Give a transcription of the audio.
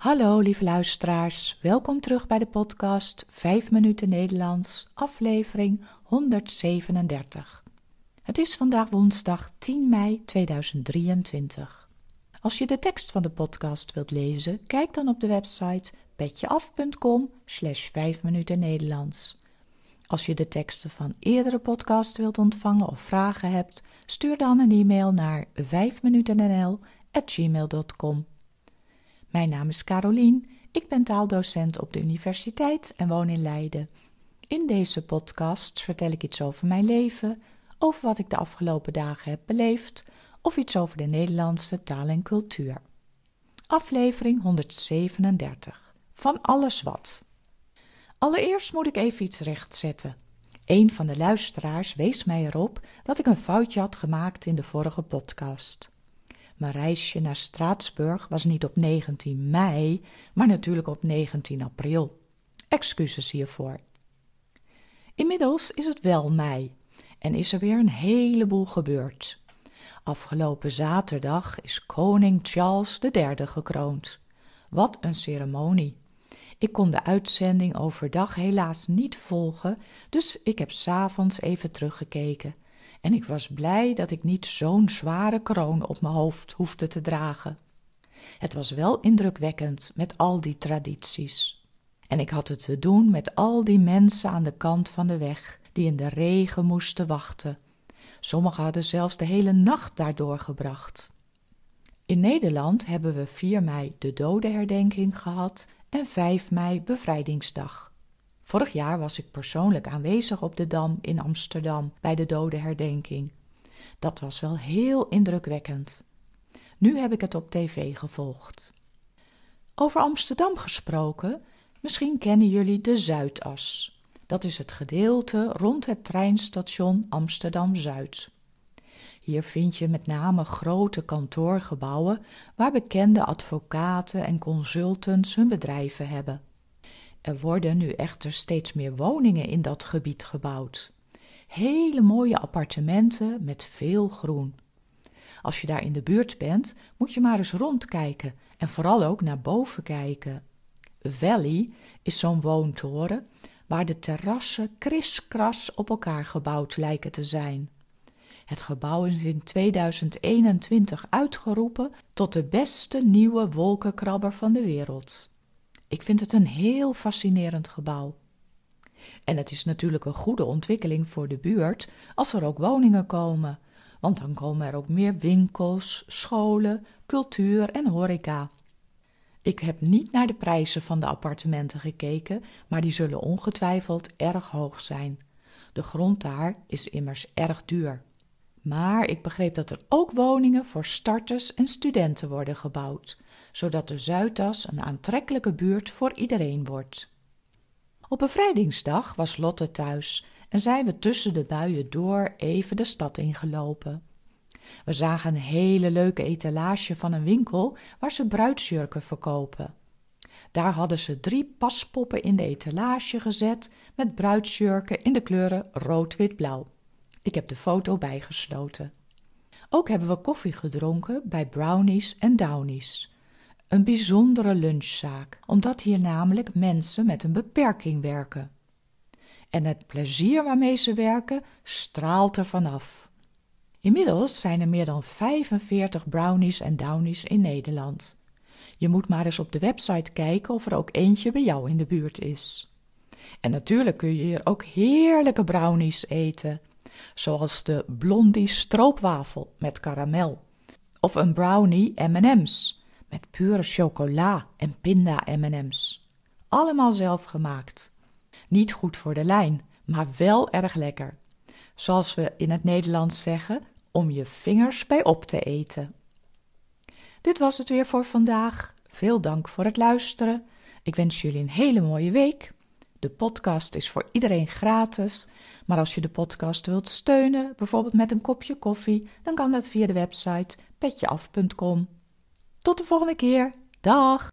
Hallo lieve luisteraars, welkom terug bij de podcast 5 minuten Nederlands, aflevering 137. Het is vandaag woensdag 10 mei 2023. Als je de tekst van de podcast wilt lezen, kijk dan op de website petjeaf.com slash 5 minuten Nederlands. Als je de teksten van eerdere podcasts wilt ontvangen of vragen hebt, stuur dan een e-mail naar 5minutennl@gmail.com. Mijn naam is Carolien, ik ben taaldocent op de universiteit en woon in Leiden. In deze podcast vertel ik iets over mijn leven, over wat ik de afgelopen dagen heb beleefd of iets over de Nederlandse taal en cultuur. Aflevering 137. Van alles wat. Allereerst moet ik even iets rechtzetten. Een van de luisteraars wees mij erop dat ik een foutje had gemaakt in de vorige podcast. Mijn reisje naar Straatsburg was niet op 19 mei, maar natuurlijk op 19 april. Excuses hiervoor. Inmiddels is het wel mei en is er weer een heleboel gebeurd. Afgelopen zaterdag is koning Charles III gekroond. Wat een ceremonie! Ik kon de uitzending overdag helaas niet volgen, dus ik heb s'avonds even teruggekeken. En ik was blij dat ik niet zo'n zware kroon op mijn hoofd hoefde te dragen. Het was wel indrukwekkend met al die tradities. En ik had het te doen met al die mensen aan de kant van de weg die in de regen moesten wachten. Sommigen hadden zelfs de hele nacht daar doorgebracht. In Nederland hebben we 4 mei de dodenherdenking gehad en 5 mei bevrijdingsdag. Vorig jaar was ik persoonlijk aanwezig op de Dam in Amsterdam bij de dodenherdenking. Dat was wel heel indrukwekkend. Nu heb ik het op tv gevolgd. Over Amsterdam gesproken, misschien kennen jullie de Zuidas. Dat is het gedeelte rond het treinstation Amsterdam Zuid. Hier vind je met name grote kantoorgebouwen waar bekende advocaten en consultants hun bedrijven hebben. Er worden nu echter steeds meer woningen in dat gebied gebouwd. Hele mooie appartementen met veel groen. Als je daar in de buurt bent, moet je maar eens rondkijken en vooral ook naar boven kijken. Valley is zo'n woontoren waar de terrassen kriskras op elkaar gebouwd lijken te zijn. Het gebouw is in 2021 uitgeroepen tot de beste nieuwe wolkenkrabber van de wereld. Ik vind het een heel fascinerend gebouw. En het is natuurlijk een goede ontwikkeling voor de buurt als er ook woningen komen, want dan komen er ook meer winkels, scholen, cultuur en horeca. Ik heb niet naar de prijzen van de appartementen gekeken, maar die zullen ongetwijfeld erg hoog zijn. De grond daar is immers erg duur. Maar ik begreep dat er ook woningen voor starters en studenten worden gebouwd, zodat de Zuidas een aantrekkelijke buurt voor iedereen wordt. Op bevrijdingsdag was Lotte thuis en zijn we tussen de buien door even de stad ingelopen. We zagen een hele leuke etalage van een winkel waar ze bruidsjurken verkopen. Daar hadden ze drie paspoppen in de etalage gezet met bruidsjurken in de kleuren rood, wit, blauw. Ik heb de foto bijgesloten. Ook hebben we koffie gedronken bij Brownies en Downies. Een bijzondere lunchzaak, omdat hier namelijk mensen met een beperking werken. En het plezier waarmee ze werken straalt er vanaf. Inmiddels zijn er meer dan 45 brownies en downies in Nederland. Je moet maar eens op de website kijken of er ook eentje bij jou in de buurt is. En natuurlijk kun je hier ook heerlijke brownies eten, zoals de blondie stroopwafel met karamel, of een brownie M&M's met pure chocola en pinda M&M's. Allemaal zelf gemaakt. Niet goed voor de lijn, maar wel erg lekker. Zoals we in het Nederlands zeggen, om je vingers bij op te eten. Dit was het weer voor vandaag. Veel dank voor het luisteren. Ik wens jullie een hele mooie week. De podcast is voor iedereen gratis, maar als je de podcast wilt steunen, bijvoorbeeld met een kopje koffie, dan kan dat via de website petjeaf.com. Tot de volgende keer. Dag!